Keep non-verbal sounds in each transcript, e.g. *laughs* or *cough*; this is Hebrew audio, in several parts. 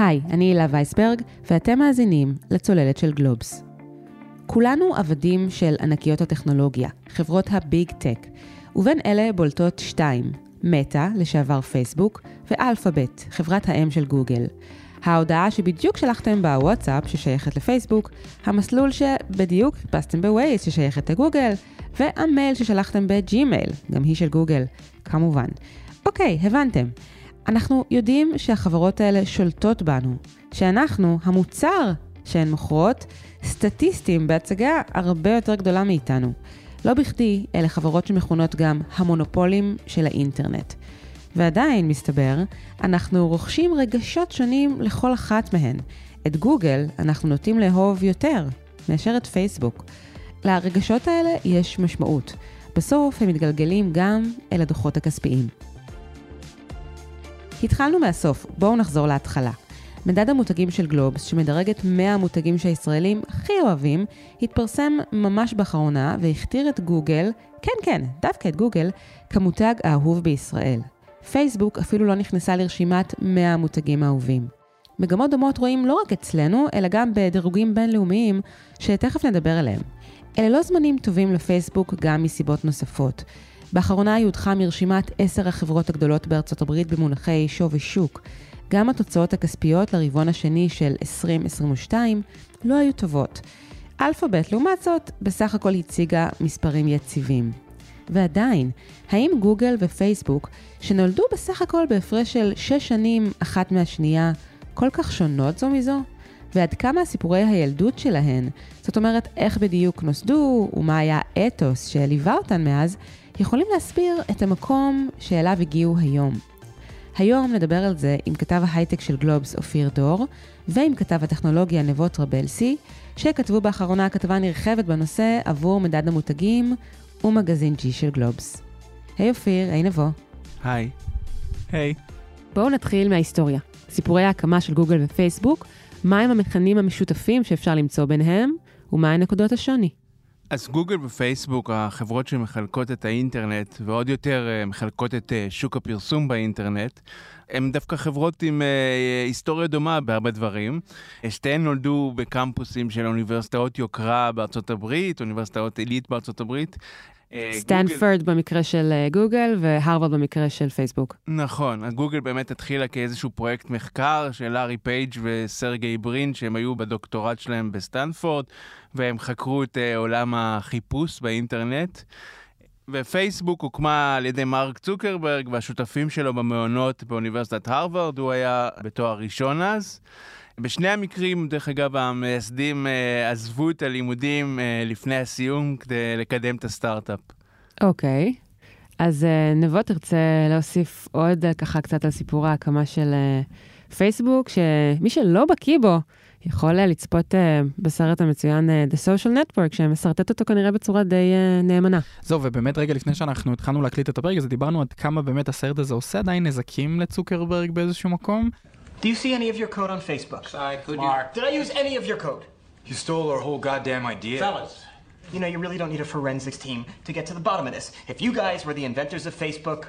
היי, אני הילה וייסברג, ואתם מאזינים לצוללת של גלובס. כולנו עבדים של ענקיות הטכנולוגיה, חברות הביג טק, ובין אלה בולטות שתיים, מטא, לשעבר פייסבוק, ואלפאבית, חברת האם של גוגל. ההודעה שבדיוק שלחתם בוואטסאפ, ששייכת לפייסבוק, המסלול שבדיוק חיפשתם בווייז, ששייכת לגוגל, והמייל ששלחתם בג'ימייל, גם היא של גוגל, כמובן. אוקיי, הבנתם. אנחנו יודעים שהחברות האלה שולטות בנו, שאנחנו, המוצר שהן מוכרות, סטטיסטים בהצגה הרבה יותר גדולה מאיתנו. לא בכדי, אלה חברות שמכונות גם המונופולים של האינטרנט. ועדיין, מסתבר, אנחנו רוכשים רגשות שונים לכל אחת מהן. את גוגל אנחנו נוטים לאהוב יותר מאשר את פייסבוק. לרגשות האלה יש משמעות. בסוף הם מתגלגלים גם אל הדוחות הכספיים. התחלנו מהסוף, בואו נחזור להתחלה. מדד המותגים של גלובס, שמדרג את 100 המותגים שהישראלים הכי אוהבים, התפרסם ממש באחרונה והכתיר את גוגל, כן כן, דווקא את גוגל, כמותג האהוב בישראל. פייסבוק אפילו לא נכנסה לרשימת 100 המותגים האהובים. מגמות דומות רואים לא רק אצלנו, אלא גם בדירוגים בינלאומיים, שתכף נדבר עליהם. אלה לא זמנים טובים לפייסבוק גם מסיבות נוספות. באחרונה היא הודחה מרשימת עשר החברות הגדולות בארצות הברית במונחי שווי שוק. גם התוצאות הכספיות לרבעון השני של 2022 לא היו טובות. אלפאבית, לעומת זאת, בסך הכל הציגה מספרים יציבים. ועדיין, האם גוגל ופייסבוק, שנולדו בסך הכל בהפרש של 6 שנים אחת מהשנייה, כל כך שונות זו מזו? ועד כמה סיפורי הילדות שלהן, זאת אומרת איך בדיוק נוסדו ומה היה האתוס שליווה אותן מאז, יכולים להסביר את המקום שאליו הגיעו היום. היום נדבר על זה עם כתב ההייטק של גלובס אופיר דור, ועם כתב הטכנולוגיה נבות רבלסי, שכתבו באחרונה כתבה נרחבת בנושא עבור מדד המותגים ומגזין G של גלובס. היי אופיר, היי נבו. היי. היי. בואו נתחיל מההיסטוריה. סיפורי ההקמה של גוגל ופייסבוק, מהם המכנים המשותפים שאפשר למצוא ביניהם, ומהן נקודות השוני. אז גוגל ופייסבוק, החברות שמחלקות את האינטרנט, ועוד יותר אה, מחלקות את אה, שוק הפרסום באינטרנט, הן דווקא חברות עם אה, היסטוריה דומה בהרבה דברים. שתיהן נולדו בקמפוסים של אוניברסיטאות יוקרה בארצות הברית, אוניברסיטאות עילית בארצות הברית. סטנפורד במקרה של גוגל והרווארד במקרה של פייסבוק. נכון, גוגל באמת התחילה כאיזשהו פרויקט מחקר של לארי פייג' וסרגי ברין, שהם היו בדוקטורט שלהם בסטנפורד, והם חקרו את עולם החיפוש באינטרנט. ופייסבוק הוקמה על ידי מרק צוקרברג והשותפים שלו במעונות באוניברסיטת הרווארד, הוא היה בתואר ראשון אז. בשני המקרים, דרך אגב, המייסדים אה, עזבו את הלימודים אה, לפני הסיום כדי לקדם את הסטארט-אפ. אוקיי. Okay. אז אה, נבו תרצה להוסיף עוד ככה קצת על סיפור ההקמה של פייסבוק, שמי שלא בקיא בו, יכול לצפות uh, בסרט המצוין uh, The Social Network, שמסרטט אותו כנראה בצורה די uh, נאמנה. זהו, ובאמת רגע לפני שאנחנו התחלנו להקליט את הפרק הזה, דיברנו עד כמה באמת הסרט הזה עושה עדיין נזקים לצוקרברג באיזשהו מקום. Do you see any of your code on Facebook? Sorry, could Mark. you? Did I use any of your code? You stole our whole goddamn idea. Fellas, you know, you really don't need a forensics team to get to the bottom of this. If you guys were the inventors of Facebook,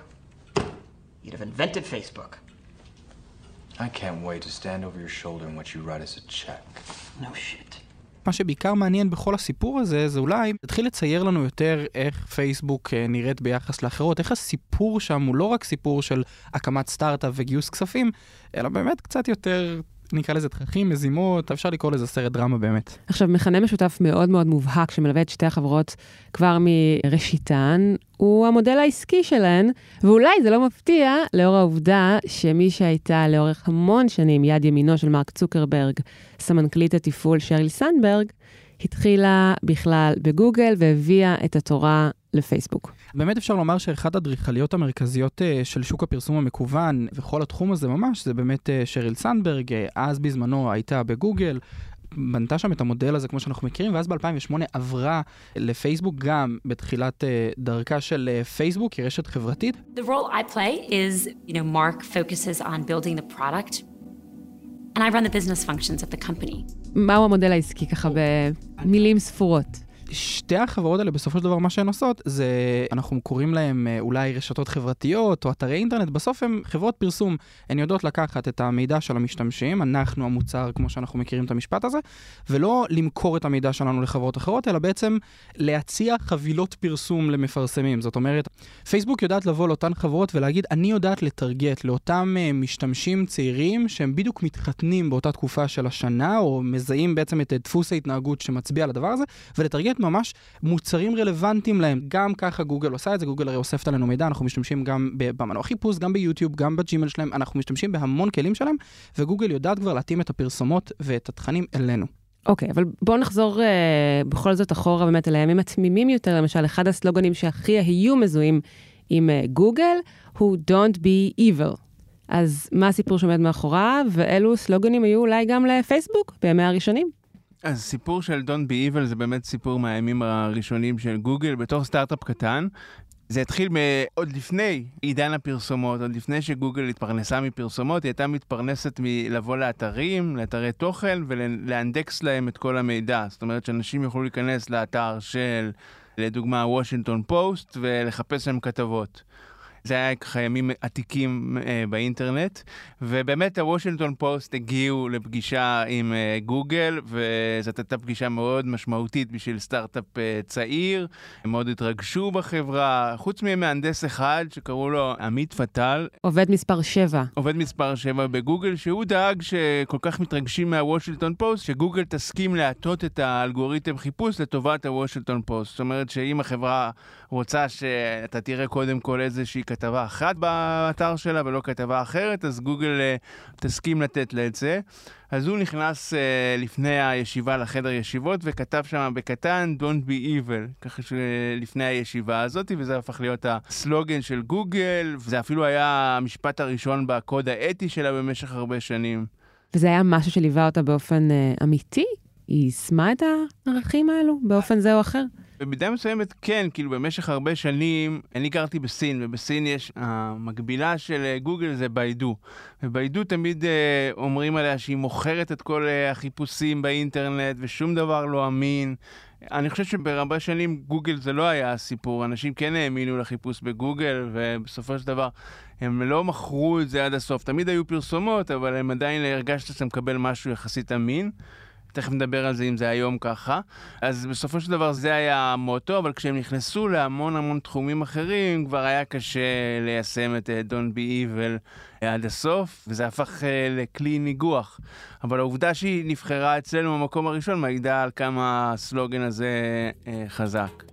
you'd have invented Facebook. I can't wait to stand over your shoulder and watch you write us a check. No shit. מה שבעיקר מעניין בכל הסיפור הזה, זה אולי להתחיל לצייר לנו יותר איך פייסבוק נראית ביחס לאחרות, איך הסיפור שם הוא לא רק סיפור של הקמת סטארט-אפ וגיוס כספים, אלא באמת קצת יותר נקרא לזה תככים, מזימות, אפשר לקרוא לזה סרט דרמה באמת. עכשיו, מכנה משותף מאוד מאוד מובהק שמלווה את שתי החברות כבר מראשיתן, הוא המודל העסקי שלהן, ואולי זה לא מפתיע, לאור העובדה שמי שהייתה לאורך המון שנים יד ימינו של מרק צוקרברג, סמנכ"לית התפעול שריל סנדברג, התחילה בכלל בגוגל והביאה את התורה לפייסבוק. באמת אפשר לומר שאחת האדריכליות המרכזיות uh, של שוק הפרסום המקוון וכל התחום הזה ממש, זה באמת uh, שריל סנדברג, uh, אז בזמנו הייתה בגוגל. בנתה שם את המודל הזה כמו שאנחנו מכירים, ואז ב-2008 עברה לפייסבוק גם בתחילת דרכה של פייסבוק, היא רשת חברתית. The role I play is, you know, Mark focuses on building the product, and I run the business functions of the company. מהו המודל העסקי ככה במילים ספורות? שתי החברות האלה בסופו של דבר מה שהן עושות זה אנחנו קוראים להם אה, אולי רשתות חברתיות או אתרי אינטרנט, בסוף הן חברות פרסום. הן יודעות לקחת את המידע של המשתמשים, אנחנו המוצר כמו שאנחנו מכירים את המשפט הזה, ולא למכור את המידע שלנו לחברות אחרות, אלא בעצם להציע חבילות פרסום למפרסמים. זאת אומרת, פייסבוק יודעת לבוא לאותן חברות ולהגיד, אני יודעת לטרגט לאותם uh, משתמשים צעירים שהם בדיוק מתחתנים באותה תקופה של השנה, או מזהים בעצם את דפוס ההתנהגות שמצביע על הדבר הזה, ולטרגט ממש מוצרים רלוונטיים להם. גם ככה גוגל עושה את זה, גוגל הרי אוספת עלינו מידע, אנחנו משתמשים גם במנוע חיפוש, גם ביוטיוב, גם בג'ימל שלהם, אנחנו משתמשים בהמון כלים שלהם, וגוגל יודעת כבר להתאים את הפרסומות ואת התכנים אלינו. אוקיי, okay, אבל בואו נחזור uh, בכל זאת אחורה באמת אל הימים התמימים יותר, למשל, אחד הסלוגנים שהכי היו מזוהים עם uh, גוגל הוא Don't be evil. אז מה הסיפור שעומד מאחוריו, ואילו סלוגנים היו אולי גם לפייסבוק בימי הראשונים? אז סיפור של Don't be evil זה באמת סיפור מהימים הראשונים של גוגל בתור סטארט-אפ קטן. זה התחיל עוד לפני עידן הפרסומות, עוד לפני שגוגל התפרנסה מפרסומות, היא הייתה מתפרנסת מלבוא לאתרים, לאתרי תוכן ולאנדקס להם את כל המידע. זאת אומרת שאנשים יוכלו להיכנס לאתר של, לדוגמה, וושינגטון פוסט ולחפש להם כתבות. זה היה ככה ימים עתיקים אה, באינטרנט, ובאמת הוושינגטון פוסט הגיעו לפגישה עם אה, גוגל, וזאת הייתה פגישה מאוד משמעותית בשביל סטארט-אפ אה, צעיר, הם מאוד התרגשו בחברה, חוץ ממהנדס אחד שקראו לו עמית פטל. עובד מספר 7. עובד מספר 7 בגוגל, שהוא דאג שכל כך מתרגשים מהוושינגטון פוסט, שגוגל תסכים להטות את האלגוריתם חיפוש לטובת הוושינגטון פוסט. זאת אומרת שאם החברה רוצה שאתה תראה קודם כל איזושהי כתבה אחת באתר שלה ולא כתבה אחרת, אז גוגל uh, תסכים לתת לה את זה. אז הוא נכנס uh, לפני הישיבה לחדר ישיבות וכתב שם בקטן Don't be evil, ככה שלפני הישיבה הזאת, וזה הפך להיות הסלוגן של גוגל, וזה אפילו היה המשפט הראשון בקוד האתי שלה במשך הרבה שנים. וזה היה משהו שליווה אותה באופן uh, אמיתי? היא יישמה את הערכים האלו באופן זה או אחר? במידה מסוימת כן, כאילו במשך הרבה שנים, אני גרתי בסין, ובסין יש, המקבילה של אה, גוגל זה ביידו. וביידו תמיד אה, אומרים עליה שהיא מוכרת את כל אה, החיפושים באינטרנט, ושום דבר לא אמין. אני חושב שבהרבה שנים גוגל זה לא היה הסיפור, אנשים כן האמינו לחיפוש בגוגל, ובסופו של דבר הם לא מכרו את זה עד הסוף. תמיד היו פרסומות, אבל הם עדיין הרגשת שאתה מקבל משהו יחסית אמין. תכף נדבר על זה אם זה היום ככה. אז בסופו של דבר זה היה המוטו, אבל כשהם נכנסו להמון המון תחומים אחרים, כבר היה קשה ליישם את אה, Don't be evil אה, עד הסוף, וזה הפך אה, לכלי ניגוח. אבל העובדה שהיא נבחרה אצלנו במקום הראשון מעידה על כמה הסלוגן הזה חזק.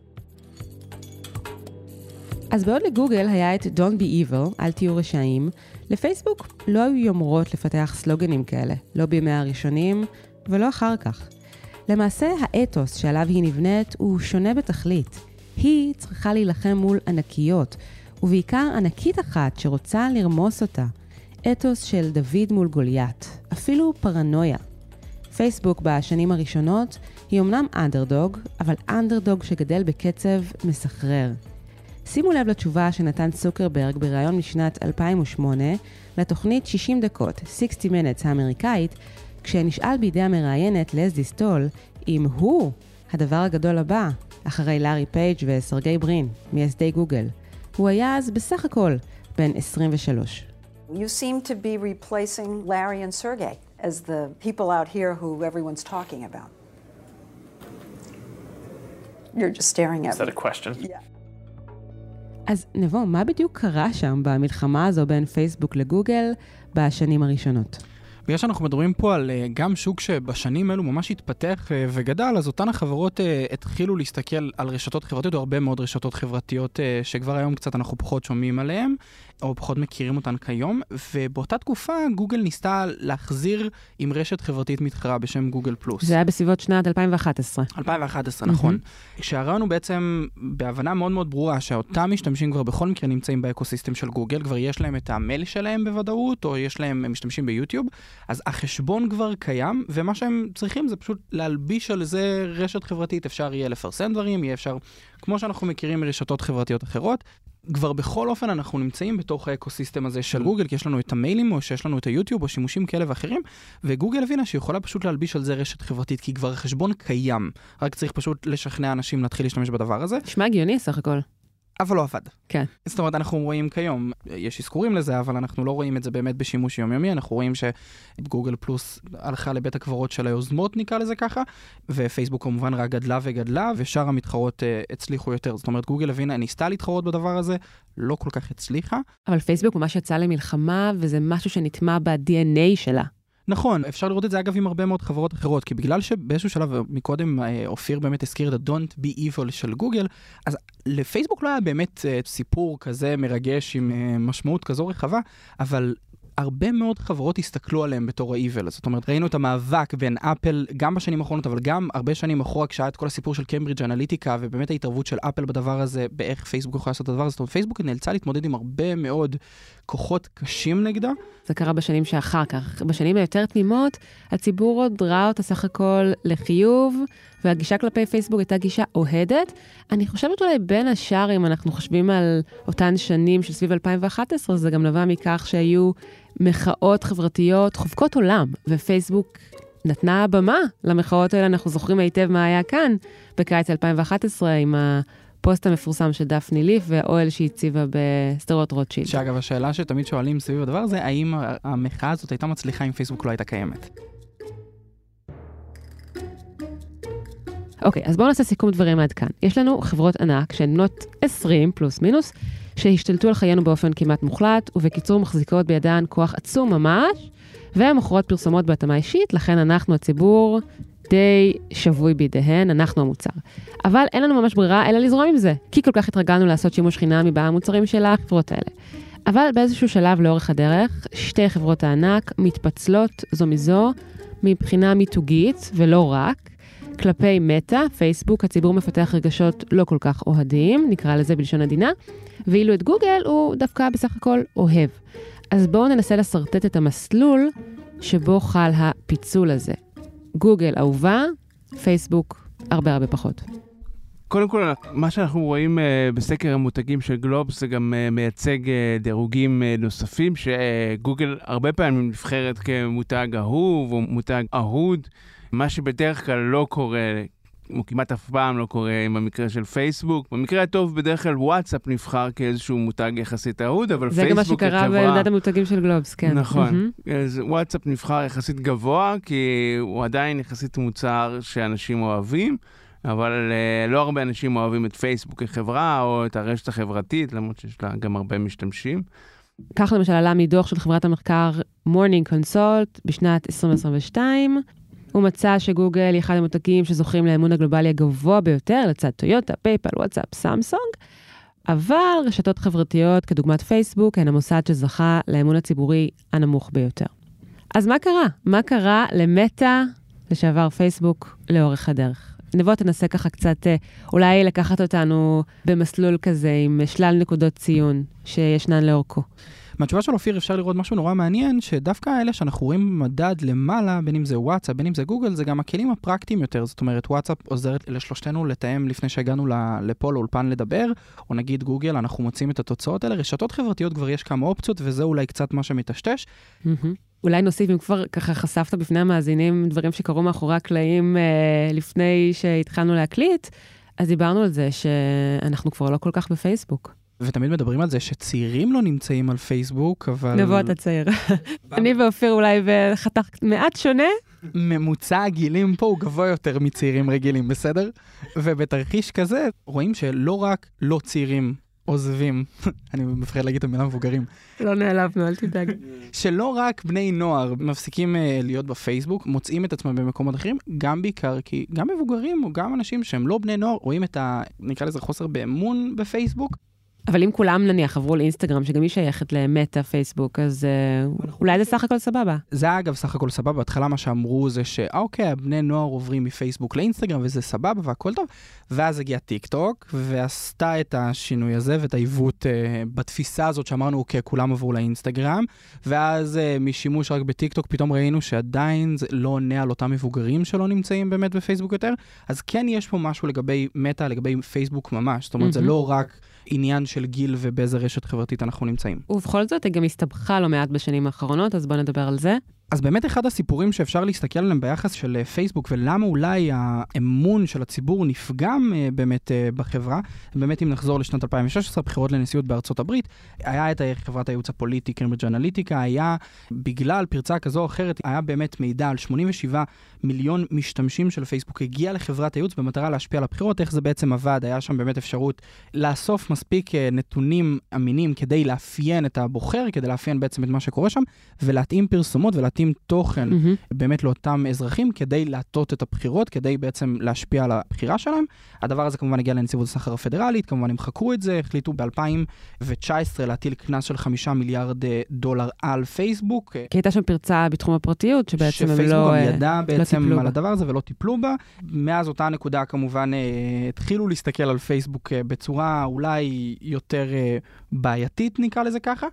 אז בעוד לגוגל היה את Don't be evil, אל תהיו רשעים, לפייסבוק לא היו יומרות לפתח סלוגנים כאלה, לא בימי הראשונים ולא אחר כך. למעשה, האתוס שעליו היא נבנית הוא שונה בתכלית. היא צריכה להילחם מול ענקיות, ובעיקר ענקית אחת שרוצה לרמוס אותה. אתוס של דוד מול גוליית, אפילו פרנויה. פייסבוק בשנים הראשונות היא אמנם אנדרדוג, אבל אנדרדוג שגדל בקצב מסחרר. שימו לב לתשובה שנתן צוקרברג בריאיון משנת 2008 לתוכנית 60 דקות, 60 Minutes האמריקאית, כשנשאל בידי המראיינת לזי סטול אם הוא הדבר הגדול הבא, אחרי לארי פייג' וסרגי ברין, מייסדי גוגל. הוא היה אז בסך הכל בן 23. You seem to be replacing Larry and Sergey as the people out here who everyone's talking about. You're just staring at Is that a question? Yeah. אז נבו, מה בדיוק קרה שם במלחמה הזו בין פייסבוק לגוגל בשנים הראשונות? בגלל שאנחנו מדברים פה על אה, גם שוק שבשנים אלו ממש התפתח אה, וגדל, אז אותן החברות אה, התחילו להסתכל על רשתות חברתיות, או הרבה מאוד רשתות חברתיות שכבר היום קצת אנחנו פחות שומעים עליהן, או פחות מכירים אותן כיום, ובאותה תקופה גוגל ניסתה להחזיר עם רשת חברתית מתחרה בשם גוגל פלוס. זה היה בסביבות שנת 2011. 2011, נכון. שהרעיון הוא בעצם בהבנה מאוד מאוד ברורה שאותם משתמשים כבר בכל מקרה נמצאים באקוסיסטם של גוגל, כבר יש להם את המייל שלהם בוודאות, או יש להם, הם משתמשים ביוטיוב, אז החשבון כבר קיים, ומה שהם צריכים זה פשוט להלביש על זה רשת חברתית, אפשר יהיה לפרסם דברים, יהיה אפשר, כמו שאנחנו מכירים מרשתות חברתיות אחרות, כבר בכל אופן אנחנו נמצאים בתוך האקוסיסטם הזה של גוגל, כי יש לנו את המיילים, או שיש לנו את היוטיוב, או שימושים כאלה ואחרים, וגוגל הבינה שיכולה פשוט להלביש על זה רשת חברתית, כי כבר החשבון קיים, רק צריך פשוט לשכנע אנשים להתחיל להשתמש בדבר הזה, נשמע הגיוני סך הכל. אבל לא עבד. כן. זאת אומרת, אנחנו רואים כיום, יש אזכורים לזה, אבל אנחנו לא רואים את זה באמת בשימוש יומיומי, אנחנו רואים שגוגל פלוס הלכה לבית הקברות של היוזמות, נקרא לזה ככה, ופייסבוק כמובן רק גדלה וגדלה, ושאר המתחרות uh, הצליחו יותר. זאת אומרת, גוגל הבינה, ניסתה להתחרות בדבר הזה, לא כל כך הצליחה. אבל פייסבוק ממש יצאה למלחמה, וזה משהו שנטמע ב-DNA שלה. נכון, אפשר לראות את זה אגב עם הרבה מאוד חברות אחרות, כי בגלל שבאיזשהו שלב, מקודם אה, אופיר באמת הזכיר את ה-Don't be evil של גוגל, אז לפייסבוק לא היה באמת אה, סיפור כזה מרגש עם אה, משמעות כזו רחבה, אבל הרבה מאוד חברות הסתכלו עליהם בתור ה-evil. זאת אומרת, ראינו את המאבק בין אפל, גם בשנים האחרונות, אבל גם הרבה שנים אחורה, כשהיה את כל הסיפור של קיימברידג' אנליטיקה, ובאמת ההתערבות של אפל בדבר הזה, באיך פייסבוק יכולה לעשות את הדבר הזה. זאת אומרת, פייסבוק נאלצה להתמודד עם הרבה מאוד כוחות קשים נגדה. זה קרה בשנים שאחר כך. בשנים היותר תמימות, הציבור עוד ראה אותה סך הכל לחיוב, והגישה כלפי פייסבוק הייתה גישה אוהדת. אני חושבת אולי בין השאר, אם אנחנו חושבים על אותן שנים של סביב 2011, זה גם נבע מכך שהיו מחאות חברתיות חובקות עולם, ופייסבוק נתנה במה למחאות האלה. אנחנו זוכרים היטב מה היה כאן בקיץ 2011 עם הפוסט המפורסם של דפני ליף והאוהל שהיא הציבה בשדרות רוטשילד. שאגב, השאלה שתמיד שואלים סביב הדבר הזה, האם המחאה הזאת הייתה מצליחה אם פייסבוק לא הייתה קיימת? אוקיי, אז בואו נעשה סיכום דברים עד כאן. יש לנו חברות ענק שהן בנות 20 פלוס מינוס, שהשתלטו על חיינו באופן כמעט מוחלט, ובקיצור מחזיקות בידן כוח עצום ממש, והן מוכרות פרסומות בהתאמה אישית, לכן אנחנו, הציבור, די שבוי בידיהן, אנחנו המוצר. אבל אין לנו ממש ברירה אלא לזרום עם זה, כי כל כך התרגלנו לעשות שימוש חינמי במוצרים של החברות האלה. אבל באיזשהו שלב לאורך הדרך, שתי חברות הענק מתפצלות זו מזו מבחינה מיתוגית, ולא רק. כלפי מטא, פייסבוק, הציבור מפתח רגשות לא כל כך אוהדים, נקרא לזה בלשון עדינה, ואילו את גוגל הוא דווקא בסך הכל אוהב. אז בואו ננסה לשרטט את המסלול שבו חל הפיצול הזה. גוגל אהובה, פייסבוק הרבה הרבה פחות. קודם כל, מה שאנחנו רואים uh, בסקר המותגים של גלובס זה גם uh, מייצג uh, דירוגים uh, נוספים, שגוגל uh, הרבה פעמים נבחרת כמותג אהוב או מותג אהוד, מה שבדרך כלל לא קורה, או כמעט אף פעם לא קורה עם המקרה של פייסבוק. במקרה הטוב, בדרך כלל וואטסאפ נבחר כאיזשהו מותג יחסית אהוד, אבל פייסבוק זה גם מה שקרה במדד המותגים של גלובס, כן. נכון. Mm-hmm. אז וואטסאפ נבחר יחסית גבוה, כי הוא עדיין יחסית מוצר שאנשים אוהבים. אבל אה, לא הרבה אנשים אוהבים את פייסבוק כחברה או את הרשת החברתית, למרות שיש לה גם הרבה משתמשים. כך למשל עלה מדוח של חברת המחקר Morning Consult בשנת 2022. הוא מצא שגוגל היא אחד המותגים שזוכים לאמון הגלובלי הגבוה ביותר לצד טויוטה, פייפל, וואטסאפ, סמסונג, אבל רשתות חברתיות כדוגמת פייסבוק הן המוסד שזכה לאמון הציבורי הנמוך ביותר. אז מה קרה? מה קרה למטא, לשעבר פייסבוק, לאורך הדרך? נבוא תנסה ככה קצת, אה, אולי לקחת אותנו במסלול כזה עם שלל נקודות ציון שישנן לאורכו. מהתשובה של אופיר אפשר לראות משהו נורא מעניין, שדווקא אלה שאנחנו רואים מדד למעלה, בין אם זה וואטסאפ, בין אם זה גוגל, זה גם הכלים הפרקטיים יותר. זאת אומרת, וואטסאפ עוזרת לשלושתנו לתאם לפני שהגענו לפה לאולפן לדבר, או נגיד גוגל, אנחנו מוצאים את התוצאות האלה. רשתות חברתיות כבר יש כמה אופציות, וזה אולי קצת מה שמטשטש. אולי נוסיף, אם כבר ככה חשפת בפני המאזינים דברים שקרו מאחורי הקלעים אה, לפני שהתחלנו להקליט, אז דיברנו על זה שאנחנו כבר לא כל כך בפייסבוק. ותמיד מדברים על זה שצעירים לא נמצאים על פייסבוק, אבל... נבוא אתה צעיר. *laughs* אני ואופיר אולי בחתך מעט שונה. ממוצע הגילים פה הוא גבוה יותר מצעירים רגילים, בסדר? ובתרחיש כזה רואים שלא רק לא צעירים עוזבים, *laughs* אני מפחד להגיד את המילה מבוגרים. לא נעלבנו, אל תדאג. *laughs* שלא רק בני נוער מפסיקים uh, להיות בפייסבוק, מוצאים את עצמם במקומות אחרים, גם בעיקר כי גם מבוגרים או גם אנשים שהם לא בני נוער רואים את ה... נקרא לזה חוסר באמון בפייסבוק, אבל אם כולם נניח עברו לאינסטגרם, שגם היא שייכת למטה, פייסבוק, אז uh, אולי זה סך הכל סבבה. זה אגב סך הכל סבבה. בהתחלה מה שאמרו זה שאוקיי, הבני נוער עוברים מפייסבוק לאינסטגרם וזה סבבה והכל טוב. ואז הגיע טיק טוק ועשתה את השינוי הזה ואת העיוות uh, בתפיסה הזאת שאמרנו, אוקיי, כולם עברו לאינסטגרם. ואז uh, משימוש רק בטיק טוק פתאום ראינו שעדיין זה לא עונה על אותם מבוגרים שלא נמצאים באמת בפייסבוק יותר. אז כן יש פה משהו לגבי מטה, לגבי פייסבוק ממש. זאת אומרת, mm-hmm. זה לא רק... עניין של גיל ובאיזה רשת חברתית אנחנו נמצאים. ובכל זאת, היא גם הסתבכה לא מעט בשנים האחרונות, אז בואו נדבר על זה. אז באמת אחד הסיפורים שאפשר להסתכל עליהם ביחס של אה, פייסבוק ולמה אולי האמון של הציבור נפגם אה, באמת אה, בחברה, באמת אם נחזור לשנת 2016, בחירות לנשיאות בארצות הברית, היה את חברת הייעוץ הפוליטי קיימברידג' אנליטיקה, היה בגלל פרצה כזו או אחרת, היה באמת מידע על 87 מיליון משתמשים של פייסבוק הגיע לחברת הייעוץ במטרה להשפיע על הבחירות, איך זה בעצם עבד, היה שם באמת אפשרות לאסוף מספיק נתונים אמינים כדי לאפיין את הבוחר, כדי לאפיין בעצם את מה שקורה שם, ולהתאים פרסומות ולהתאים להתאים תוכן mm-hmm. באמת לאותם אזרחים כדי להטות את הבחירות, כדי בעצם להשפיע על הבחירה שלהם. הדבר הזה כמובן הגיע לנציבות הסחר הפדרלית, כמובן הם חקרו את זה, החליטו ב-2019 להטיל קנס של חמישה מיליארד אה, דולר על פייסבוק. כי הייתה שם פרצה בתחום הפרטיות, שבעצם הם לא... שפייסבוק גם אה, ידע בעצם לא על הדבר הזה ולא טיפלו בה. מאז אותה נקודה כמובן אה, התחילו להסתכל על פייסבוק בצורה אולי יותר בעייתית, נקרא לזה ככה.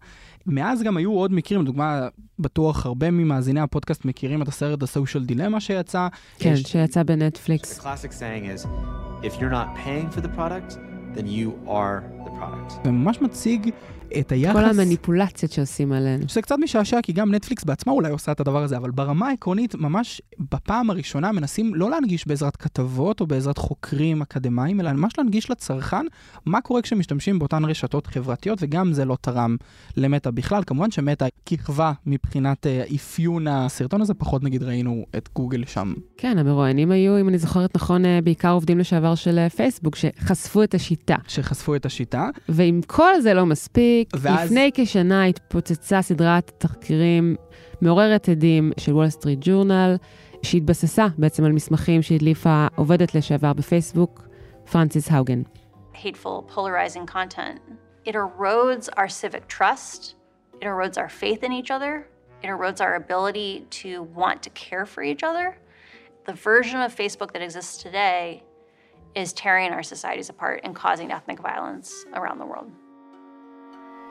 מאז גם היו עוד מקרים, לדוגמה, בטוח הרבה ממאזיני הפודקאסט מכירים את הסרט The Social Dilemma שיצא. כן, יש... שיצא בנטפליקס. וממש מציג את היחס... כל המניפולציות שעושים עלינו. שזה קצת משעשע, כי גם נטפליקס בעצמה אולי עושה את הדבר הזה, אבל ברמה העקרונית, ממש בפעם הראשונה מנסים לא להנגיש בעזרת כתבות או בעזרת חוקרים אקדמאים, אלא ממש להנגיש לצרכן מה קורה כשמשתמשים באותן רשתות חברתיות, וגם זה לא תרם למטה בכלל. כמובן שמטה כיכבה מבחינת אה, אפיון הסרטון הזה, פחות נגיד ראינו את גוגל שם. כן, המרואיינים היו, אם אני זוכרת נכון, אה, בעיקר עובדים לשעבר של אה, פייסבוק, שחשפו את השיטה. שחשפו את השיטה. ואם כל זה לא מספיק, ואז... לפני כשנה התפוצצה סדרת תחקירים מעוררת הדים של וול סטריט ג'ורנל, שהתבססה בעצם על מסמכים שהדליפה עובדת לשעבר בפייסבוק, פרנסיס האוגן. hateful, polarizing content. It erodes our civic trust, it erodes our faith in each other, it erodes our ability to want to care for each other. The version of Facebook that exists today is tearing our societies apart and causing ethnic violence around the world.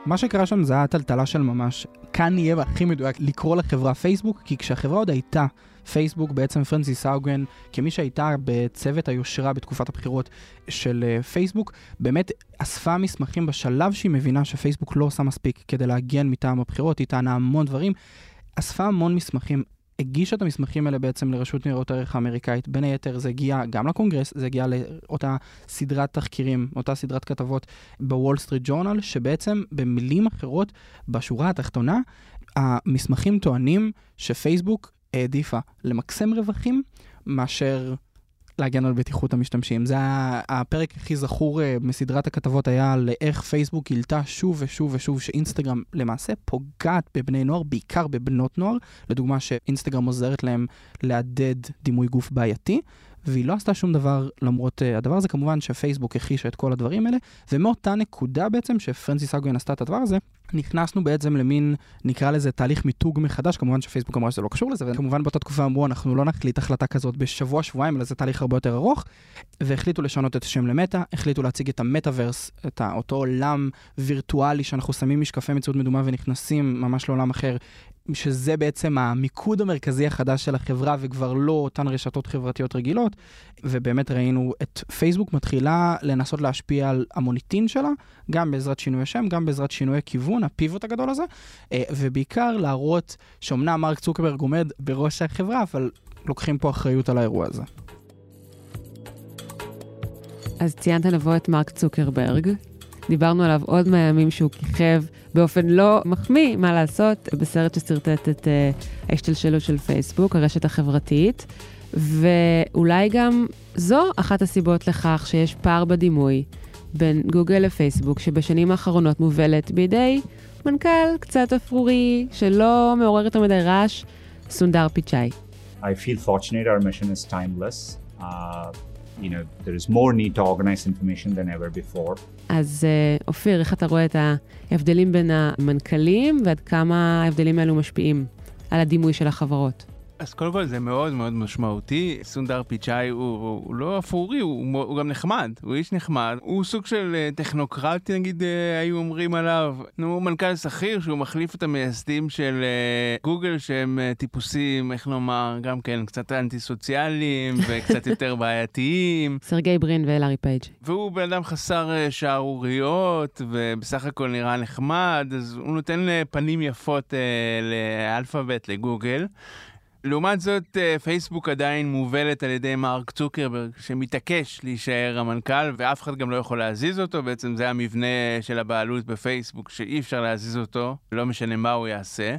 מה שקרה שם זה היה טלטלה של ממש. כאן יהיה הכי מדויק לקרוא לחברה פייסבוק, כי כשהחברה עוד הייתה פייסבוק, בעצם פרנסיס האוגן, כמי שהייתה בצוות היושרה בתקופת הבחירות של uh, פייסבוק, באמת אספה מסמכים בשלב שהיא מבינה שפייסבוק לא עושה מספיק כדי להגן מטעם הבחירות, היא טענה המון דברים. אספה המון מסמכים, הגישה את המסמכים האלה בעצם לרשות ניירות הערך האמריקאית. בין היתר זה הגיע גם לקונגרס, זה הגיע לאותה סדרת תחקירים, אותה סדרת כתבות בוול סטריט ג'ורנל, שבעצם במילים אחרות, בשורה התחתונה, המסמכים טוענים שפייסבוק העדיפה למקסם רווחים מאשר להגן על בטיחות המשתמשים. זה הפרק הכי זכור אה, מסדרת הכתבות היה על איך פייסבוק גילתה שוב ושוב ושוב שאינסטגרם למעשה פוגעת בבני נוער, בעיקר בבנות נוער. לדוגמה שאינסטגרם עוזרת להם להדד דימוי גוף בעייתי. והיא לא עשתה שום דבר למרות uh, הדבר הזה. כמובן שפייסבוק הכחישה את כל הדברים האלה, ומאותה נקודה בעצם שפרנסיס אגוין עשתה את הדבר הזה, נכנסנו בעצם למין, נקרא לזה תהליך מיתוג מחדש, כמובן שפייסבוק אמרה שזה לא קשור לזה, וכמובן באותה תקופה אמרו, אנחנו לא נחליט החלטה כזאת בשבוע, שבועיים, אלא זה תהליך הרבה יותר ארוך, והחליטו לשנות את השם למטה, החליטו להציג את המטאוורס, את אותו עולם וירטואלי שאנחנו שמים משקפי מציאות מדומה ונכנסים ממש לעולם אחר, שזה בעצם המיקוד המרכזי החדש של החברה וכבר לא אותן רשתות חברתיות רגילות. ובאמת ראינו את פייסבוק מתחילה לנסות להשפיע על המוניטין שלה, גם בעזרת שינוי השם, גם בעזרת שינוי הכיוון, הפיבוט הגדול הזה, אה, ובעיקר להראות שאומנם מרק צוקרברג עומד בראש החברה, אבל לוקחים פה אחריות על האירוע הזה. אז ציינת לבוא את מרק צוקרברג. דיברנו עליו עוד מהימים שהוא כיכב באופן לא מחמיא, מה לעשות, בסרט ששרטט את uh, ההשתלשלות של פייסבוק, הרשת החברתית, ואולי גם זו אחת הסיבות לכך שיש פער בדימוי בין גוגל לפייסבוק, שבשנים האחרונות מובלת בידי מנכ"ל קצת אפרורי, שלא מעורר יותר מדי רעש, סונדר פיצ'אי. I feel fortunate our mission is timeless. Uh... you know, there is more need to organize information than ever before. אז uh, אופיר, איך אתה רואה את ההבדלים בין המנכ"לים ועד כמה ההבדלים האלו משפיעים על הדימוי של החברות? אז קודם כל זה מאוד מאוד משמעותי. סונדר פיצ'אי הוא, הוא, הוא לא אפורי, הוא, הוא גם נחמד, הוא איש נחמד. הוא סוג של אה, טכנוקרט, נגיד, אה, היו אומרים עליו. הוא מנכ"ל שכיר שהוא מחליף את המייסדים של אה, גוגל, שהם טיפוסים, איך נאמר, גם כן קצת אנטי-סוציאליים *laughs* וקצת יותר בעייתיים. סרגי ברין ולארי פייג'. והוא בן אדם חסר שערוריות, ובסך הכל נראה נחמד, אז הוא נותן פנים יפות לאלפאבית, לגוגל. לעומת זאת, אה, פייסבוק עדיין מובלת על ידי מרק צוקרברג, שמתעקש להישאר המנכ"ל, ואף אחד גם לא יכול להזיז אותו. בעצם זה המבנה של הבעלות בפייסבוק, שאי אפשר להזיז אותו, לא משנה מה הוא יעשה.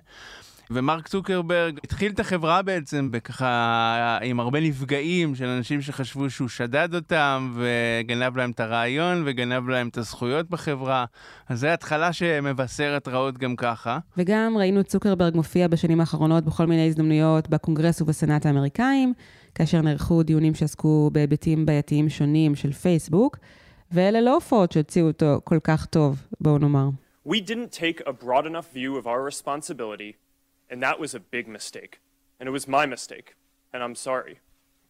ומרק צוקרברג התחיל את החברה בעצם בככה עם הרבה נפגעים של אנשים שחשבו שהוא שדד אותם וגנב להם את הרעיון וגנב להם את הזכויות בחברה. אז זו התחלה שמבשרת רעות גם ככה. וגם ראינו את צוקרברג מופיע בשנים האחרונות בכל מיני הזדמנויות בקונגרס ובסנאט האמריקאים, כאשר נערכו דיונים שעסקו בהיבטים בעייתיים שונים של פייסבוק, ואלה לא הופעות שהוציאו אותו כל כך טוב, בואו נאמר. We didn't take a broad enough view of our responsibility And that was a big mistake. And it was my mistake. And I'm sorry.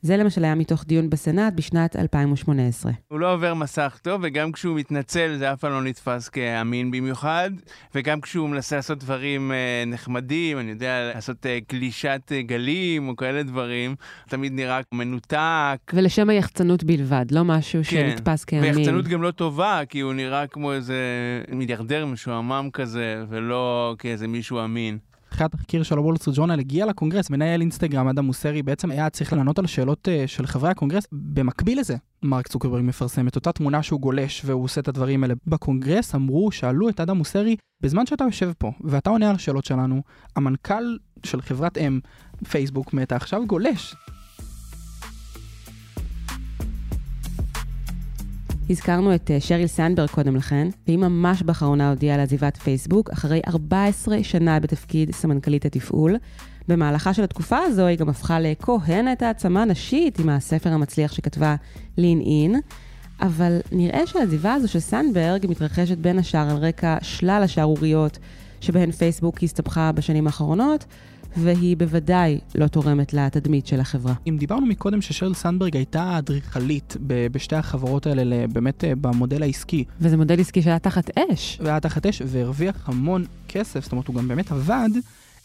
זה למשל היה מתוך דיון בסנאט בשנת 2018. הוא לא עובר מסך טוב, וגם כשהוא מתנצל זה אף פעם לא נתפס כאמין במיוחד, וגם כשהוא מנסה לעשות דברים אה, נחמדים, אני יודע, לעשות אה, גלישת אה, גלים או כאלה דברים, תמיד נראה מנותק. ולשם היחצנות בלבד, לא משהו כן. שנתפס כאמין. ויחצנות גם לא טובה, כי הוא נראה כמו איזה מיליארדר משועמם כזה, ולא כאיזה מישהו אמין. אחרי התחקיר של הוול סטריט ג'ורנל הגיע לקונגרס, מנהל אינסטגרם אדם מוסרי בעצם היה צריך לענות על שאלות אה, של חברי הקונגרס. במקביל לזה, מרק צוקרברג מפרסם את אותה תמונה שהוא גולש והוא עושה את הדברים האלה. בקונגרס אמרו, שאלו את אדם מוסרי, בזמן שאתה יושב פה ואתה עונה על השאלות שלנו, המנכ"ל של חברת אם, פייסבוק, מתה עכשיו גולש. הזכרנו את אה, שריל סנדברג קודם לכן, והיא ממש באחרונה הודיעה על עזיבת פייסבוק, אחרי 14 שנה בתפקיד סמנכ"לית התפעול. במהלכה של התקופה הזו היא גם הפכה לכהנת העצמה נשית עם הספר המצליח שכתבה לין אין. אבל נראה שהעזיבה הזו של סנדברג מתרחשת בין השאר על רקע שלל השערוריות שבהן פייסבוק הסתבכה בשנים האחרונות, והיא בוודאי לא תורמת לתדמית של החברה. אם דיברנו מקודם ששרל סנדברג הייתה אדריכלית בשתי החברות האלה, באמת אה, במודל העסקי. וזה מודל עסקי שהיה תחת אש. והיה תחת אש והרוויח המון כסף, זאת אומרת הוא גם באמת עבד.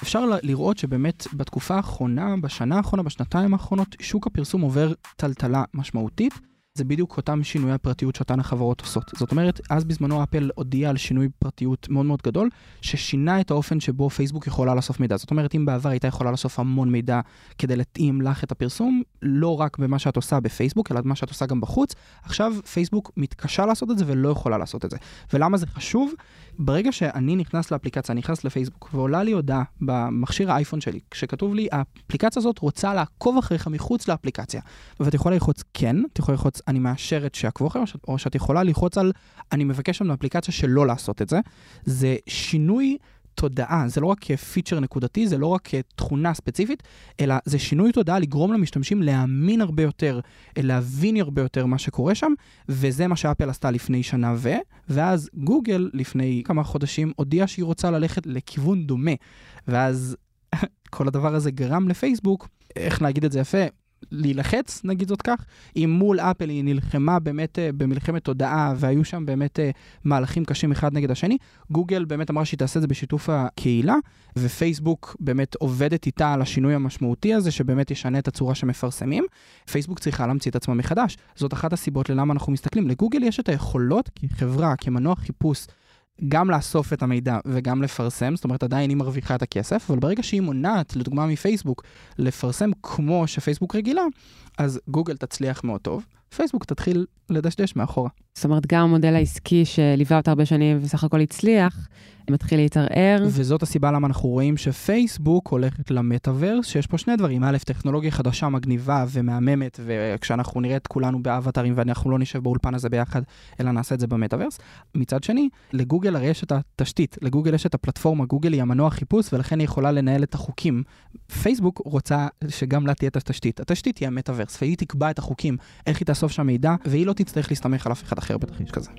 אפשר לראות שבאמת בתקופה האחרונה, בשנה האחרונה, בשנתיים האחרונות, שוק הפרסום עובר טלטלה משמעותית. זה בדיוק אותם שינויי הפרטיות שאותן החברות עושות. זאת אומרת, אז בזמנו אפל הודיע על שינוי פרטיות מאוד מאוד גדול, ששינה את האופן שבו פייסבוק יכולה לאסוף מידע. זאת אומרת, אם בעבר הייתה יכולה לאסוף המון מידע כדי להתאים לך את הפרסום, לא רק במה שאת עושה בפייסבוק, אלא במה שאת עושה גם בחוץ, עכשיו פייסבוק מתקשה לעשות את זה ולא יכולה לעשות את זה. ולמה זה חשוב? ברגע שאני נכנס לאפליקציה, נכנס לפייסבוק, ועולה לי הודעה במכשיר האייפון שלי, כשכתוב לי, האפליקציה הזאת רוצה לעקוב אחריך מחוץ לאפליקציה. ואת יכולה ללחוץ כן, את יכולה ללחוץ אני מאשרת שיעקבו אחריך, או שאת יכולה ללחוץ על אני מבקש מאפליקציה שלא לעשות את זה. זה שינוי תודעה, זה לא רק פיצ'ר נקודתי, זה לא רק תכונה ספציפית, אלא זה שינוי תודעה לגרום למשתמשים להאמין הרבה יותר, להבין הרבה יותר מה שקורה שם, וזה מה שאפל עשתה לפני שנה ו... ואז גוגל לפני כמה חודשים הודיעה שהיא רוצה ללכת לכיוון דומה. ואז *laughs* כל הדבר הזה גרם לפייסבוק, איך להגיד את זה יפה, להילחץ, נגיד זאת כך, אם מול אפל היא נלחמה באמת uh, במלחמת תודעה והיו שם באמת uh, מהלכים קשים אחד נגד השני, גוגל באמת אמרה שהיא תעשה את זה בשיתוף הקהילה, ופייסבוק באמת עובדת איתה על השינוי המשמעותי הזה, שבאמת ישנה את הצורה שמפרסמים. פייסבוק צריכה להמציא את עצמה מחדש. זאת אחת הסיבות ללמה אנחנו מסתכלים. לגוגל יש את היכולות כחברה, כמנוע חיפוש. גם לאסוף את המידע וגם לפרסם, זאת אומרת עדיין היא מרוויחה את הכסף, אבל ברגע שהיא מונעת, לדוגמה מפייסבוק, לפרסם כמו שפייסבוק רגילה, אז גוגל תצליח מאוד טוב, פייסבוק תתחיל לדשדש מאחורה. זאת אומרת, גם המודל העסקי שליווה אותה הרבה שנים ובסך הכל הצליח, מתחיל להתערער. וזאת הסיבה למה אנחנו רואים שפייסבוק הולכת למטאוורס, שיש פה שני דברים. א', טכנולוגיה חדשה מגניבה ומהממת, וכשאנחנו נראה את כולנו באבטרים ואנחנו לא נשב באולפן הזה ביחד, אלא נעשה את זה במטאוורס. מצד שני, לגוגל הרי יש את התשתית, לגוגל יש את הפלטפורמה, גוגל היא המנוע חיפוש ולכן היא יכולה לנהל את החוקים. פייסבוק רוצה שגם לה תהיה את התשתית. התשתית היא המטאוורס, והיא תקבע את החוקים, איך היא תאסוף שם מידע, והיא לא תצטרך להסתמך על אף אחד אחר בתרחיש כזה.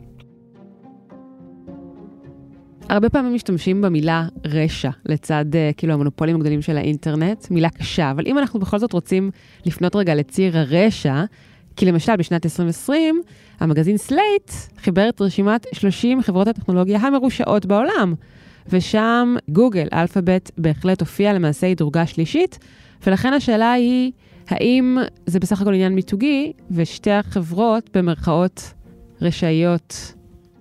הרבה פעמים משתמשים במילה רשע לצד uh, כאילו המונופולים הגדולים של האינטרנט, מילה קשה, אבל אם אנחנו בכל זאת רוצים לפנות רגע לציר הרשע, כי למשל בשנת 2020, המגזין סלייט חיבר את רשימת 30 חברות הטכנולוגיה המרושעות בעולם, ושם גוגל, אלפאבית, בהחלט הופיע למעשה היא דורגה שלישית, ולכן השאלה היא, האם זה בסך הכל עניין מיתוגי, ושתי החברות במרכאות רשעיות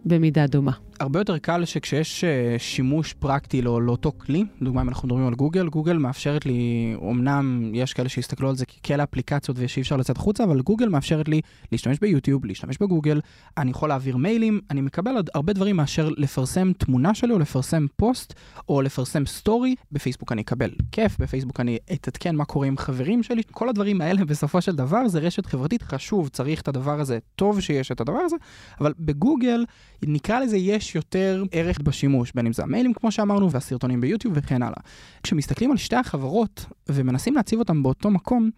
במידה דומה. הרבה יותר קל שכשיש אה, שימוש פרקטי לא, לאותו כלי, לדוגמה אם אנחנו מדברים על גוגל, גוגל מאפשרת לי, אמנם יש כאלה שיסתכלו על זה ככאלה אפליקציות ושאי אפשר לצאת החוצה, אבל גוגל מאפשרת לי להשתמש ביוטיוב, להשתמש בגוגל, אני יכול להעביר מיילים, אני מקבל עוד הרבה דברים מאשר לפרסם תמונה שלי או לפרסם פוסט או לפרסם סטורי, בפייסבוק אני אקבל כיף, בפייסבוק אני אתעדכן מה קורה עם חברים שלי, כל הדברים האלה בסופו של דבר זה רשת חברתית חשוב, צריך את הדבר הזה, טוב שיש את הדבר הזה, אבל בגוגל נקרא לזה יש יותר ערך בשימוש, בין אם זה המיילים כמו שאמרנו והסרטונים ביוטיוב וכן הלאה. כשמסתכלים על שתי החברות ומנסים להציב אותם באותו מקום,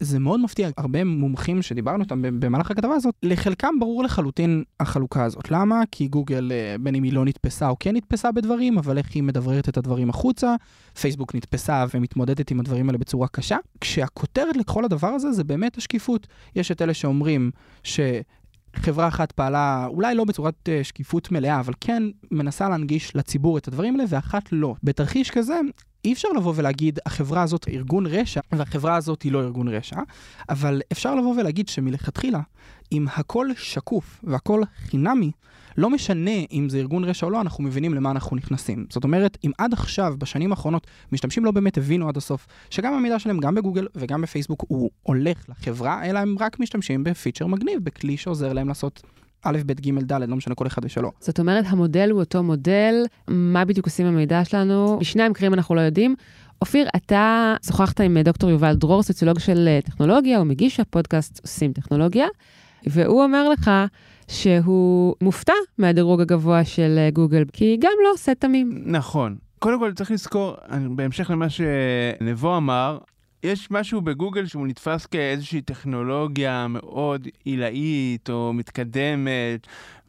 זה מאוד מפתיע, הרבה מומחים שדיברנו איתם במהלך הכתבה הזאת, לחלקם ברור לחלוטין החלוקה הזאת. למה? כי גוגל, אה, בין אם היא לא נתפסה או כן נתפסה בדברים, אבל איך היא מדבררת את הדברים החוצה, פייסבוק נתפסה ומתמודדת עם הדברים האלה בצורה קשה. כשהכותרת לכל הדבר הזה זה באמת השקיפות. יש את אלה שאומרים ש... חברה אחת פעלה, אולי לא בצורת uh, שקיפות מלאה, אבל כן מנסה להנגיש לציבור את הדברים האלה, ואחת לא. בתרחיש כזה, אי אפשר לבוא ולהגיד, החברה הזאת ארגון רשע, והחברה הזאת היא לא ארגון רשע, אבל אפשר לבוא ולהגיד שמלכתחילה, אם הכל שקוף והכל חינמי, לא משנה אם זה ארגון רשע או לא, אנחנו מבינים למה אנחנו נכנסים. זאת אומרת, אם עד עכשיו, בשנים האחרונות, משתמשים לא באמת הבינו עד הסוף, שגם המידע שלהם, גם בגוגל וגם בפייסבוק, הוא הולך לחברה, אלא הם רק משתמשים בפיצ'ר מגניב, בכלי שעוזר להם לעשות א', ב', ג', ד', לא משנה כל אחד ושלו. זאת אומרת, המודל הוא אותו מודל, מה בדיוק עושים המידע שלנו? בשני המקרים אנחנו לא יודעים. אופיר, אתה שוחחת עם דוקטור יובל דרור, סוציולוג של אה, טכנולוגיה, הוא מגיש הפודקאסט עושים טכנולוגיה, והוא אומר לך שהוא מופתע מהדירוג הגבוה של אה, גוגל, כי גם לא עושה תמים. נכון. קודם כל צריך לזכור, בהמשך למה שנבו אמר, יש משהו בגוגל שהוא נתפס כאיזושהי טכנולוגיה מאוד עילאית או מתקדמת,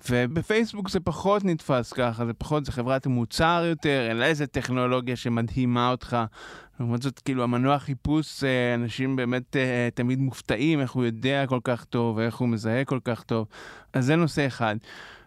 ובפייסבוק זה פחות נתפס ככה, זה פחות, זה חברת מוצר יותר, לה איזה טכנולוגיה שמדהימה אותך. לעומת זאת, כאילו, המנוע חיפוש, אה, אנשים באמת אה, תמיד מופתעים איך הוא יודע כל כך טוב ואיך הוא מזהה כל כך טוב. אז זה נושא אחד.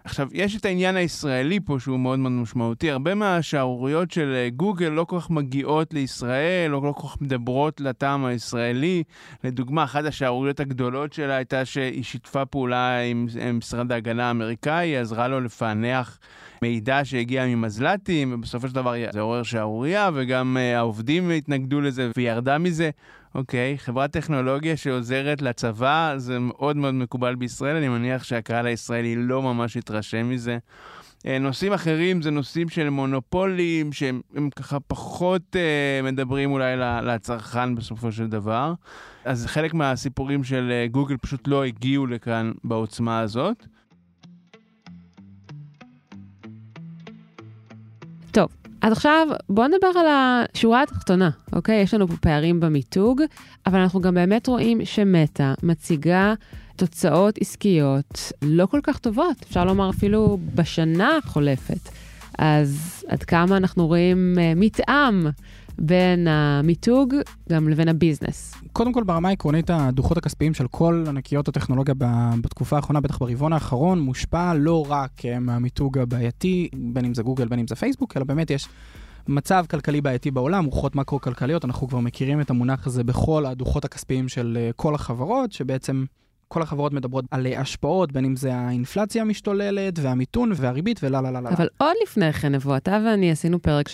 עכשיו, יש את העניין הישראלי פה שהוא מאוד מאוד משמעותי. הרבה מהשערוריות של אה, גוגל לא כל כך מגיעות לישראל, לא כל כך מדברות לטעם הישראלי. לדוגמה, אחת השערוריות הגדולות שלה הייתה שהיא שיתפה פעולה עם, עם משרד ההגנה האמריקאי, עזרה לו לפענח מידע שהגיע ממזל"טים, ובסופו של דבר זה עורר שערורייה, וגם uh, העובדים התנגדו לזה, והיא ירדה מזה. אוקיי, okay, חברת טכנולוגיה שעוזרת לצבא, זה מאוד מאוד מקובל בישראל, אני מניח שהקהל הישראלי לא ממש יתרשם מזה. אה, נושאים אחרים זה נושאים של מונופולים, שהם ככה פחות uh, מדברים אולי לצרכן בסופו של דבר. אז חלק מהסיפורים של uh, גוגל פשוט לא הגיעו לכאן בעוצמה הזאת. אז עכשיו בואו נדבר על השורה התחתונה, אוקיי? יש לנו פה פערים במיתוג, אבל אנחנו גם באמת רואים שמטא מציגה תוצאות עסקיות לא כל כך טובות, אפשר לומר אפילו בשנה החולפת. אז עד כמה אנחנו רואים uh, מתאם בין המיתוג גם לבין הביזנס. קודם כל, ברמה העקרונית, הדוחות הכספיים של כל ענקיות הטכנולוגיה בתקופה האחרונה, בטח ברבעון האחרון, מושפע לא רק אה, מהמיתוג הבעייתי, בין אם זה גוגל, בין אם זה פייסבוק, אלא באמת יש... מצב כלכלי בעייתי בעולם, רוחות מקרו-כלכליות, אנחנו כבר מכירים את המונח הזה בכל הדוחות הכספיים של אה, כל החברות, שבעצם כל החברות מדברות על השפעות, בין אם זה האינפלציה המשתוללת, והמיתון, והריבית, ולה לה לה לה. אבל עוד לפני כן, נבוא, אתה ואני עשינו פרק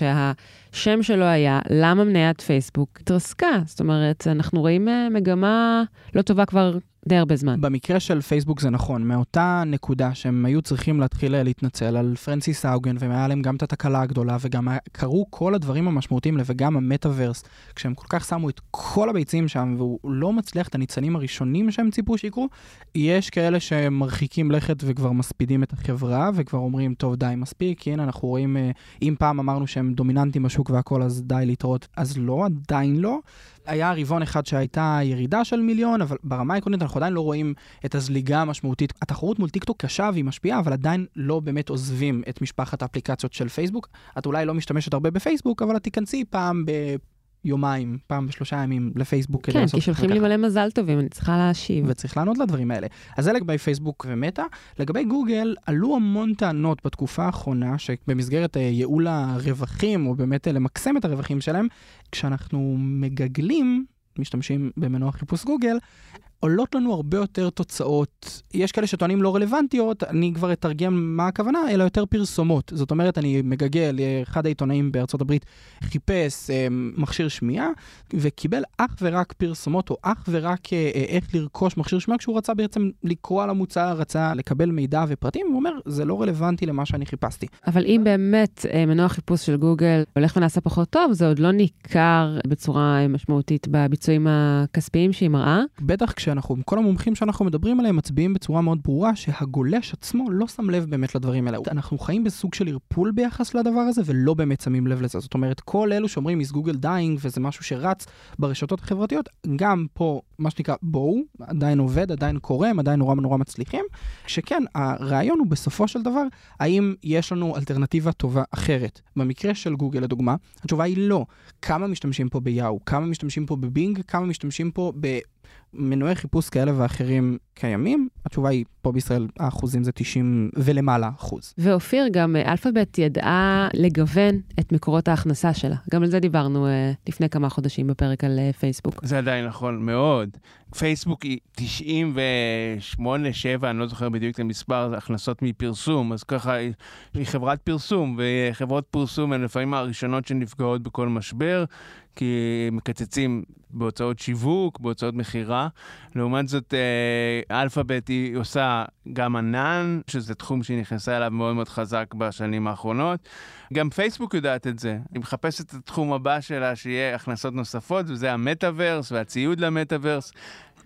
שהשם שלו היה, למה מניית פייסבוק התרסקה? זאת אומרת, אנחנו רואים אה, מגמה לא טובה כבר די הרבה זמן. במקרה של פייסבוק זה נכון, מאותה נקודה שהם היו צריכים להתחיל להתנצל על פרנסיס האוגן, והיה להם גם את התקלה הגדולה, וגם קרו כל הדברים המשמעותיים, וגם המטאוורס, כשהם כל כך שמו את כל הביצים שם, והוא לא מצליח את הניצנים הראשונים שהם ציפו שיקרו, יש כאלה שמרחיקים לכת וכבר מספידים את החברה, וכבר אומרים, טוב, די, מספיק, הנה אנחנו רואים, אה, אם פעם אמרנו שהם דומיננטים בשוק והכל, אז די להתראות, אז לא, עדיין לא. היה רבעון אחד שהייתה ירידה של מיליון, אבל ברמה העקרונית אנחנו עדיין לא רואים את הזליגה המשמעותית. התחרות מול טיקטוק קשה והיא משפיעה, אבל עדיין לא באמת עוזבים את משפחת האפליקציות של פייסבוק. את אולי לא משתמשת הרבה בפייסבוק, אבל את תיכנסי פעם ב... יומיים, פעם בשלושה ימים לפייסבוק. כן, כי שולחים לי. מלא מזל טובים, אני צריכה להשיב. וצריך לענות לדברים האלה. אז זה לגבי פייסבוק ומטא. לגבי גוגל, עלו המון טענות בתקופה האחרונה, שבמסגרת אה, ייעול הרווחים, או באמת אה, למקסם את הרווחים שלהם, כשאנחנו מגגלים, משתמשים במנוע חיפוש גוגל, עולות לנו הרבה יותר תוצאות. יש כאלה שטוענים לא רלוונטיות, אני כבר אתרגם מה הכוונה, אלא יותר פרסומות. זאת אומרת, אני מגגל, אחד העיתונאים בארצות הברית חיפש אה, מכשיר שמיעה, וקיבל אך ורק פרסומות, או אך ורק אה, אה, איך לרכוש מכשיר שמיעה, כשהוא רצה בעצם לקרוא על המוצר, רצה לקבל מידע ופרטים, הוא אומר, זה לא רלוונטי למה שאני חיפשתי. אבל אם באמת אה, מנוע חיפוש של גוגל הולך ונעשה פחות טוב, זה עוד לא ניכר בצורה אה, משמעותית בביצועים הכספיים שהיא מראה. בטח כשאנחנו, כל המומחים שאנחנו מדברים עליהם מצביעים בצורה מאוד ברורה שהגולש עצמו לא שם לב באמת לדברים האלה. אנחנו חיים בסוג של ערפול ביחס לדבר הזה ולא באמת שמים לב לזה. זאת אומרת, כל אלו שאומרים is Google dying וזה משהו שרץ ברשתות החברתיות, גם פה, מה שנקרא, בואו, עדיין עובד, עדיין קורה, הם עדיין נורא נורא מצליחים. שכן, הרעיון הוא בסופו של דבר, האם יש לנו אלטרנטיבה טובה אחרת. במקרה של גוגל, לדוגמה, התשובה היא לא. כמה משתמשים פה ביאו? כמה משתמשים פה בבינג? כמה משתמשים פה ב... מנועי חיפוש כאלה ואחרים קיימים? התשובה היא, פה בישראל האחוזים זה 90 ולמעלה אחוז. ואופיר, גם אה, אלפאבית ידעה לגוון את מקורות ההכנסה שלה. גם על זה דיברנו אה, לפני כמה חודשים בפרק על אה, פייסבוק. זה עדיין נכון מאוד. פייסבוק היא 98, 7, אני לא זוכר בדיוק את המספר, זה הכנסות מפרסום, אז ככה היא, היא חברת פרסום, וחברות פרסום הן לפעמים הראשונות שנפגעות בכל משבר, כי מקצצים בהוצאות שיווק, בהוצאות מכירה. לעומת זאת, אה, אלפאבית היא עושה גם ענן, שזה תחום שהיא נכנסה אליו מאוד מאוד חזק בשנים האחרונות. גם פייסבוק יודעת את זה. היא מחפשת את התחום הבא שלה, שיהיה הכנסות נוספות, וזה המטאוורס והציוד למטאוורס.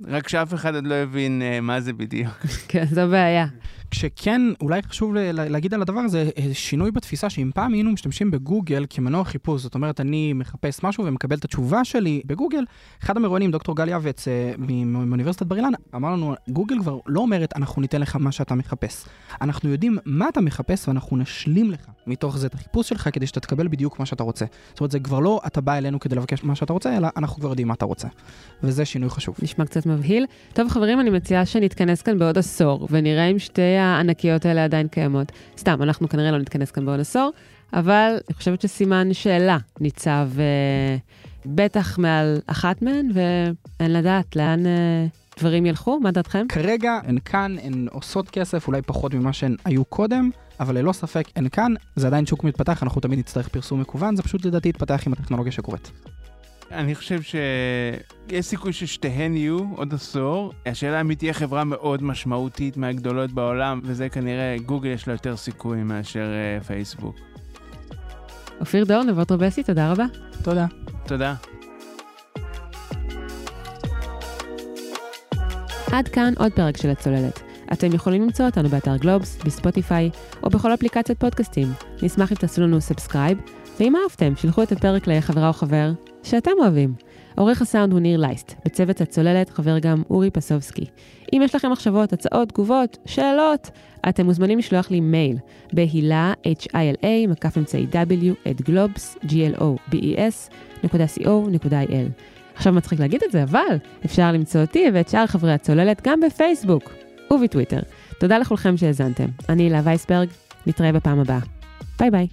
רק שאף אחד עוד לא הבין uh, מה זה בדיוק. כן, זו בעיה. כשכן, אולי חשוב להגיד על הדבר הזה, אה, שינוי בתפיסה שאם פעם היינו משתמשים בגוגל כמנוע חיפוש, זאת אומרת, אני מחפש משהו ומקבל את התשובה שלי בגוגל, אחד המרואיינים, דוקטור גל יעבץ אה, מאוניברסיטת בר אילן, אמר לנו, גוגל כבר לא אומרת, אנחנו ניתן לך מה שאתה מחפש. אנחנו יודעים מה אתה מחפש ואנחנו נשלים לך מתוך זה את החיפוש שלך כדי שאתה תקבל בדיוק מה שאתה רוצה. זאת אומרת, זה כבר לא אתה בא אלינו כדי לבקש מה שאתה רוצה, אלא אנחנו כבר יודעים מה אתה רוצה. וזה שינוי חשוב. נשמע קצת מבהיל. טוב, חברים, אני מציעה שנתכנס כאן בעוד עשור, ונראה אם שתי הענקיות האלה עדיין קיימות. סתם, אנחנו כנראה לא נתכנס כאן בעוד עשור, אבל אני חושבת שסימן שאלה ניצב אה, בטח מעל אחת מהן, ואין לדעת לאן אה, דברים ילכו, מה דעתכם? כרגע הן כאן, הן עושות כסף, אולי פחות ממה שהן היו קודם, אבל ללא ספק הן כאן, זה עדיין שוק מתפתח, אנחנו תמיד נצטרך פרסום מקוון, זה פשוט לדעתי יתפתח עם הטכנולוגיה שקורית. אני חושב שיש סיכוי ששתיהן יהיו עוד עשור. השאלה אם היא תהיה חברה מאוד משמעותית מהגדולות בעולם, וזה כנראה, גוגל יש לה יותר סיכוי מאשר uh, פייסבוק. אופיר דור, נבות טרבסי, תודה רבה. תודה. תודה. עד כאן עוד פרק של הצוללת. אתם יכולים למצוא אותנו באתר גלובס, בספוטיפיי, או בכל אפליקציית פודקאסטים. נשמח אם תעשו לנו subscribe, ואם אהבתם, שילחו את הפרק לחברה או חבר שאתם אוהבים. עורך הסאונד הוא ניר לייסט, בצוות הצוללת חבר גם אורי פסובסקי. אם יש לכם מחשבות, הצעות, תגובות, שאלות, אתם מוזמנים לשלוח לי מייל בהילה, h-i-l-a, מקף אמצעי w, at גלובס, g-l-o-b-e-s, נקודה co.il. עכשיו מצחיק להגיד את זה, אבל אפשר למצוא אותי ואת שאר חברי הצוללת גם בפייסבוק ובטוויטר. תודה לכולכם שהאזנתם. אני הילה וייסברג, נתראה בפעם הבאה. ביי ביי.